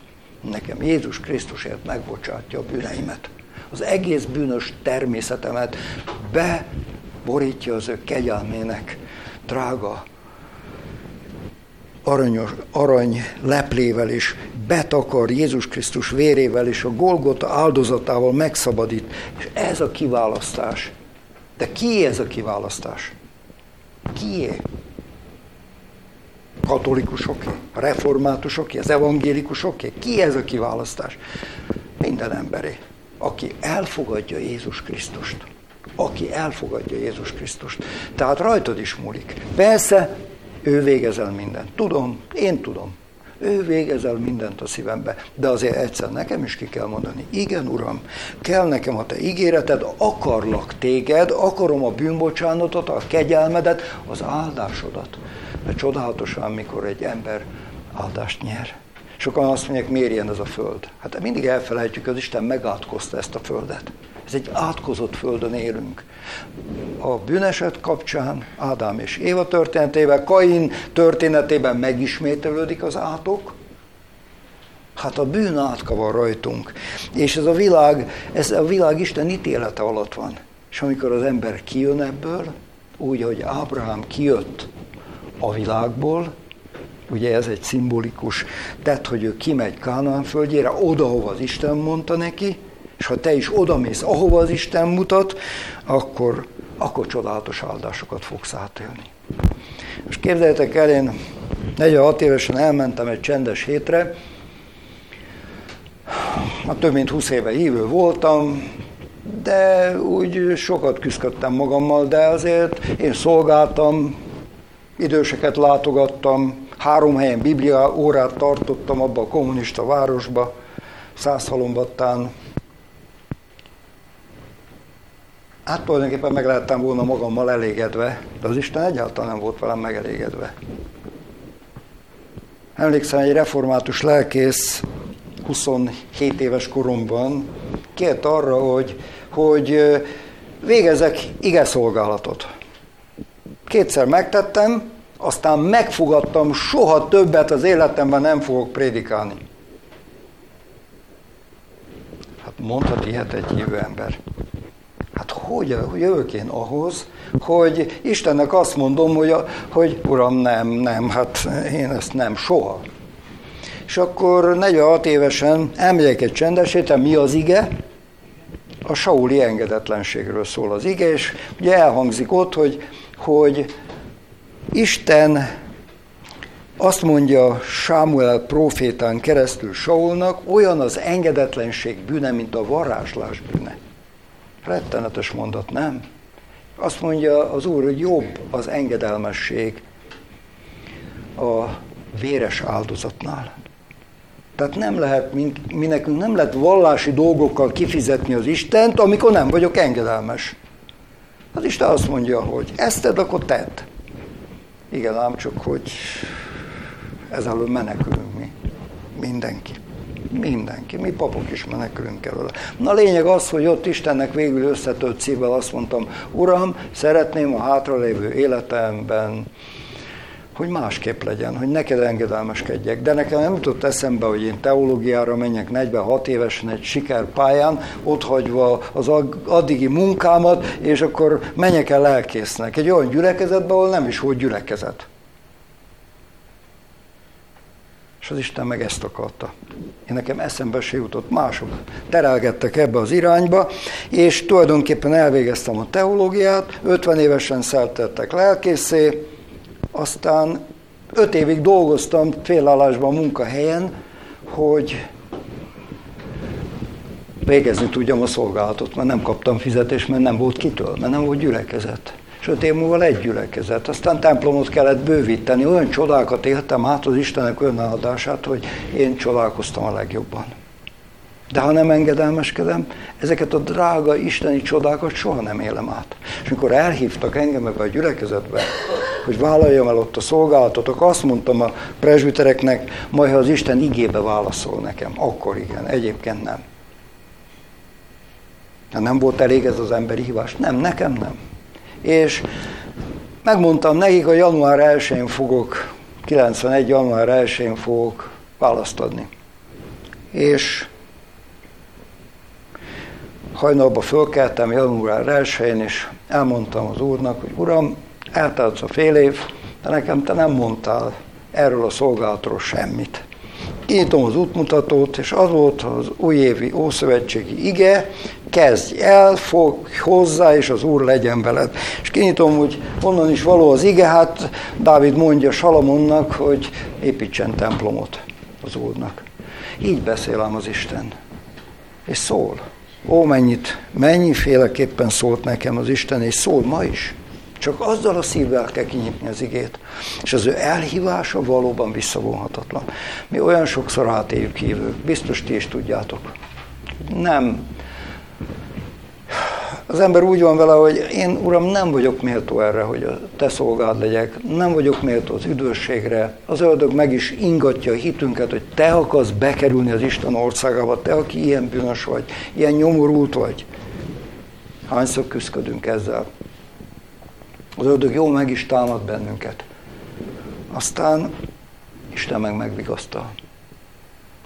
Nekem Jézus Krisztusért megbocsátja a bűneimet. Az egész bűnös természetemet beborítja az ő kegyelmének drága aranyos, arany leplével és betakar Jézus Krisztus vérével és a Golgota áldozatával megszabadít. És ez a kiválasztás. De ki ez a kiválasztás? Kié? Katolikusoké? Reformátusoké? Az evangélikusoké? Ki ez a kiválasztás? Minden emberé, aki elfogadja Jézus Krisztust. Aki elfogadja Jézus Krisztust. Tehát rajtad is múlik. Persze, ő végezel mindent. Tudom, én tudom. Ő végezel mindent a szívembe. De azért egyszer nekem is ki kell mondani, igen, Uram, kell nekem a Te ígéreted, akarlak téged, akarom a bűnbocsánatot, a kegyelmedet, az áldásodat. Mert csodálatosan, mikor egy ember áldást nyer. Sokan azt mondják, miért ilyen ez a föld? Hát mindig elfelejtjük, az Isten megátkozta ezt a földet. Ez egy átkozott földön élünk. A bűneset kapcsán, Ádám és Éva történetében, Kain történetében megismételődik az átok, Hát a bűn átkavar rajtunk. És ez a világ, ez a világ Isten ítélete alatt van. És amikor az ember kijön ebből, úgy, hogy Ábrahám kijött a világból, ugye ez egy szimbolikus tett, hogy ő kimegy Kánaán földjére, oda, hova az Isten mondta neki, és ha te is odamész, ahova az Isten mutat, akkor, akkor csodálatos áldásokat fogsz átélni. Most képzeljétek el, én 46 évesen elmentem egy csendes hétre, már több mint 20 éve hívő voltam, de úgy sokat küzdöttem magammal, de azért én szolgáltam, időseket látogattam, három helyen biblia órát tartottam abba a kommunista városba, Százhalombattán, Hát tulajdonképpen meg lehettem volna magammal elégedve, de az Isten egyáltalán nem volt velem megelégedve. Emlékszem, egy református lelkész 27 éves koromban kért arra, hogy, hogy végezek ige szolgálatot. Kétszer megtettem, aztán megfogadtam, soha többet az életemben nem fogok prédikálni. Hát mondhat ilyet egy hívő ember. Hát hogy jövök én ahhoz, hogy Istennek azt mondom, hogy, a, hogy Uram, nem, nem, hát én ezt nem, soha. És akkor 46 évesen elmegyek egy csendes mi az ige? A Sauli engedetlenségről szól az ige, és ugye elhangzik ott, hogy, hogy Isten azt mondja Sámuel profétán keresztül Saulnak, olyan az engedetlenség bűne, mint a varázslás bűne. Rettenetes mondat, nem? Azt mondja az Úr, hogy jobb az engedelmesség a véres áldozatnál. Tehát nem lehet, mi nekünk nem lehet vallási dolgokkal kifizetni az Istent, amikor nem vagyok engedelmes. Az Isten azt mondja, hogy ezt tedd, akkor tedd. Igen, ám csak, hogy ezzel menekülünk mi. Mindenki. Mindenki, mi papok is menekülünk előle. Na lényeg az, hogy ott Istennek végül összetört szívvel azt mondtam, Uram, szeretném a hátralévő életemben, hogy másképp legyen, hogy neked engedelmeskedjek. De nekem nem jutott eszembe, hogy én teológiára menjek 46 évesen egy sikerpályán, ott hagyva az addigi munkámat, és akkor menjek el lelkésznek. Egy olyan gyülekezetbe, ahol nem is volt gyülekezet. És az Isten meg ezt akarta. Én nekem eszembe se jutott, mások terelgettek ebbe az irányba, és tulajdonképpen elvégeztem a teológiát, 50 évesen szeltettek lelkészé, aztán 5 évig dolgoztam félállásban a munkahelyen, hogy végezni tudjam a szolgálatot, mert nem kaptam fizetést, mert nem volt kitől, mert nem volt gyülekezet és öt év múlva egy gyülekezet. Aztán templomot kellett bővíteni, olyan csodákat éltem át az Istenek önáldását, hogy én csodálkoztam a legjobban. De ha nem engedelmeskedem, ezeket a drága isteni csodákat soha nem élem át. És amikor elhívtak engem ebbe a gyülekezetbe, hogy vállaljam el ott a szolgálatot, akkor azt mondtam a presbitereknek, majd ha az Isten igébe válaszol nekem, akkor igen, egyébként nem. Nem volt elég ez az emberi hívás? Nem, nekem nem és megmondtam nekik, hogy január 1-én fogok, 91. január 1-én fogok választ adni. És hajnalba fölkeltem január 1-én, és elmondtam az úrnak, hogy uram, eltelt a fél év, de nekem te nem mondtál erről a szolgálatról semmit. Kinyitom az útmutatót, és az volt az újévi ószövetségi ige, kezdj el, fog hozzá, és az Úr legyen veled. És kinyitom, hogy honnan is való az ige, hát Dávid mondja Salamonnak, hogy építsen templomot az Úrnak. Így beszél ám az Isten. És szól. Ó, mennyit, mennyiféleképpen szólt nekem az Isten, és szól ma is. Csak azzal a szívvel kell kinyitni az igét. És az ő elhívása valóban visszavonhatatlan. Mi olyan sokszor átéljük hívők, biztos ti is tudjátok. Nem. Az ember úgy van vele, hogy én, Uram, nem vagyok méltó erre, hogy a te szolgád legyek, nem vagyok méltó az üdvösségre. Az ördög meg is ingatja a hitünket, hogy te akarsz bekerülni az Isten országába, te, aki ilyen bűnös vagy, ilyen nyomorult vagy. Hányszor küzdködünk ezzel? Az ördög jó meg is támad bennünket. Aztán Isten meg megvigasztal.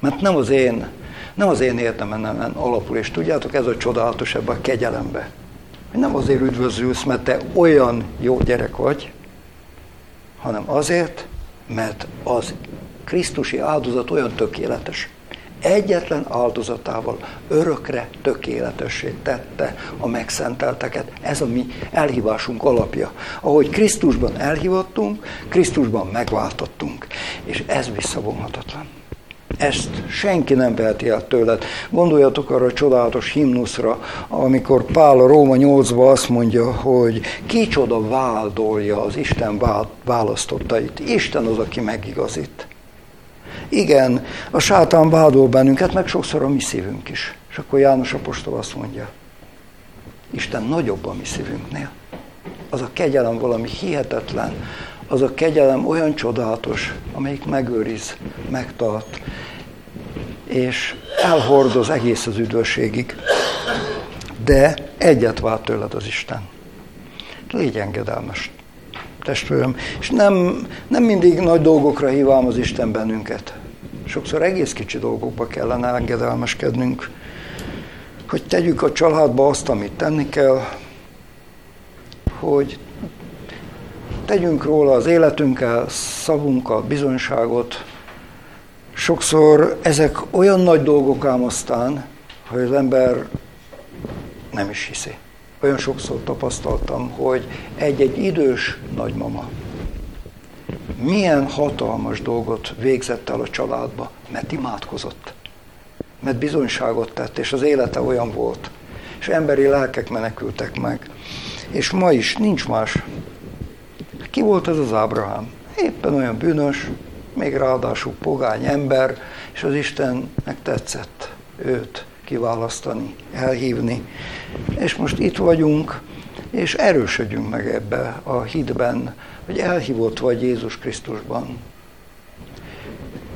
Mert nem az én, nem az én értemen alapul, és tudjátok, ez a csodálatos ebben a kegyelembe. Hogy nem azért üdvözülsz, mert te olyan jó gyerek vagy, hanem azért, mert az Krisztusi áldozat olyan tökéletes, egyetlen áldozatával örökre tökéletessé tette a megszentelteket. Ez a mi elhívásunk alapja. Ahogy Krisztusban elhivattunk, Krisztusban megváltottunk. És ez visszavonhatatlan. Ezt senki nem veheti el tőled. Gondoljatok arra a csodálatos himnuszra, amikor Pál a Róma 8-ban azt mondja, hogy kicsoda váldolja az Isten választottait. Isten az, aki megigazít. Igen, a sátán vádol bennünket, meg sokszor a mi szívünk is. És akkor János Apostol azt mondja, Isten nagyobb a mi szívünknél. Az a kegyelem valami hihetetlen, az a kegyelem olyan csodálatos, amelyik megőriz, megtart, és elhordoz egész az üdvösségig. De egyet vált tőled az Isten. Légy engedelmes testvérem. És nem, nem mindig nagy dolgokra hívám az Isten bennünket. Sokszor egész kicsi dolgokba kellene engedelmeskednünk, hogy tegyük a családba azt, amit tenni kell, hogy tegyünk róla az életünkkel, szavunkkal bizonyságot. Sokszor ezek olyan nagy dolgok ám aztán, hogy az ember nem is hiszi olyan sokszor tapasztaltam, hogy egy-egy idős nagymama milyen hatalmas dolgot végzett el a családba, mert imádkozott, mert bizonyságot tett, és az élete olyan volt, és emberi lelkek menekültek meg. És ma is nincs más. Ki volt ez az Ábrahám? Éppen olyan bűnös, még ráadásul pogány ember, és az Istennek tetszett őt kiválasztani, elhívni. És most itt vagyunk, és erősödjünk meg ebbe a hitben, hogy elhívott vagy Jézus Krisztusban.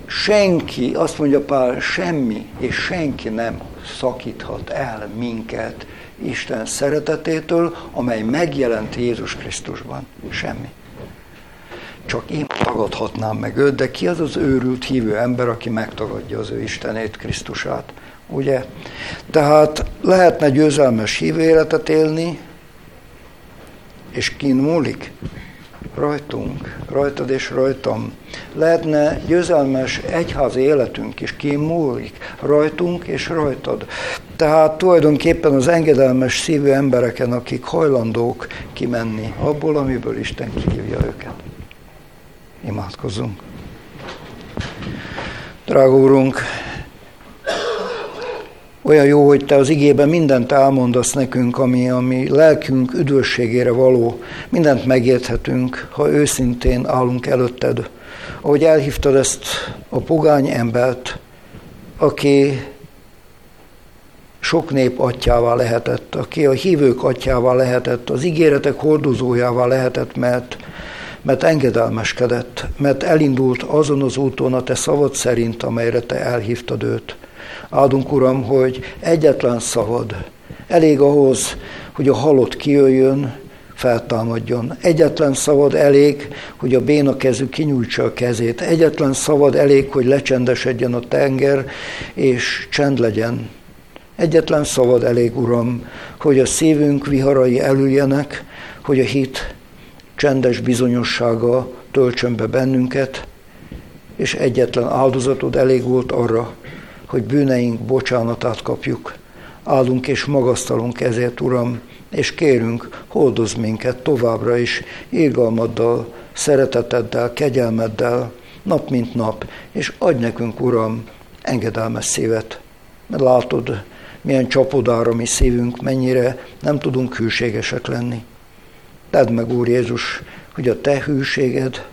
Senki, azt mondja Pál, semmi és senki nem szakíthat el minket Isten szeretetétől, amely megjelent Jézus Krisztusban. Semmi. Csak én tagadhatnám meg őt, de ki az az őrült hívő ember, aki megtagadja az ő Istenét, Krisztusát? Ugye? Tehát lehetne győzelmes hívő életet élni, és kin múlik? Rajtunk, rajtad és rajtam. Lehetne győzelmes egyházi életünk is, kin múlik? Rajtunk és rajtad. Tehát tulajdonképpen az engedelmes szívű embereken, akik hajlandók kimenni abból, amiből Isten kihívja őket. Imádkozzunk. Drága Úrunk, olyan jó, hogy Te az igében mindent elmondasz nekünk, ami, ami lelkünk üdvösségére való. Mindent megérthetünk, ha őszintén állunk előtted. Ahogy elhívtad ezt a pogány embert, aki sok nép atyává lehetett, aki a hívők atyává lehetett, az ígéretek hordozójává lehetett, mert, mert engedelmeskedett, mert elindult azon az úton a te szavad szerint, amelyre te elhívtad őt. Áldunk, Uram, hogy egyetlen szavad elég ahhoz, hogy a halott kijöjjön, feltámadjon. Egyetlen szavad elég, hogy a béna kezű kinyújtsa a kezét. Egyetlen szavad elég, hogy lecsendesedjen a tenger, és csend legyen. Egyetlen szavad elég, Uram, hogy a szívünk viharai elüljenek, hogy a hit csendes bizonyossága töltsön be bennünket, és egyetlen áldozatod elég volt arra, hogy bűneink bocsánatát kapjuk. Állunk és magasztalunk ezért, Uram, és kérünk, hordoz minket továbbra is irgalmaddal, szereteteddel, kegyelmeddel, nap mint nap, és adj nekünk, Uram, engedelmes szívet. Mert látod, milyen csapodára mi szívünk, mennyire nem tudunk hűségesek lenni. Tedd meg, Úr Jézus, hogy a Te hűséged,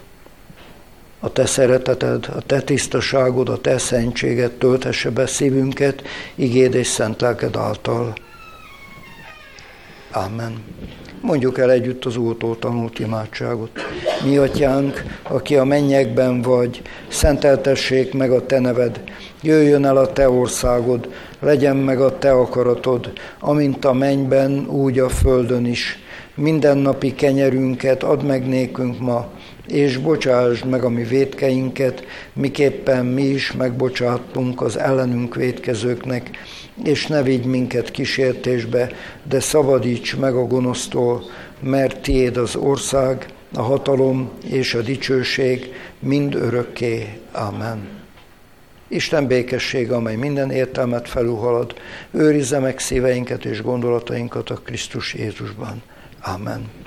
a Te szereteted, a Te tisztaságod, a Te szentséged tölthesse be szívünket, igéd és szent lelked által. Amen. Mondjuk el együtt az Úrtól tanult imádságot. Mi atyánk, aki a mennyekben vagy, szenteltessék meg a Te neved, jöjjön el a Te országod, legyen meg a Te akaratod, amint a mennyben, úgy a földön is. Mindennapi kenyerünket add meg nékünk ma, és bocsásd meg a mi védkeinket, miképpen mi is megbocsátunk az ellenünk védkezőknek, és ne vigy minket kísértésbe, de szabadíts meg a gonosztól, mert tiéd az ország, a hatalom és a dicsőség mind örökké. Amen. Isten békessége, amely minden értelmet felülhalad, őrizze meg szíveinket és gondolatainkat a Krisztus Jézusban. Amen.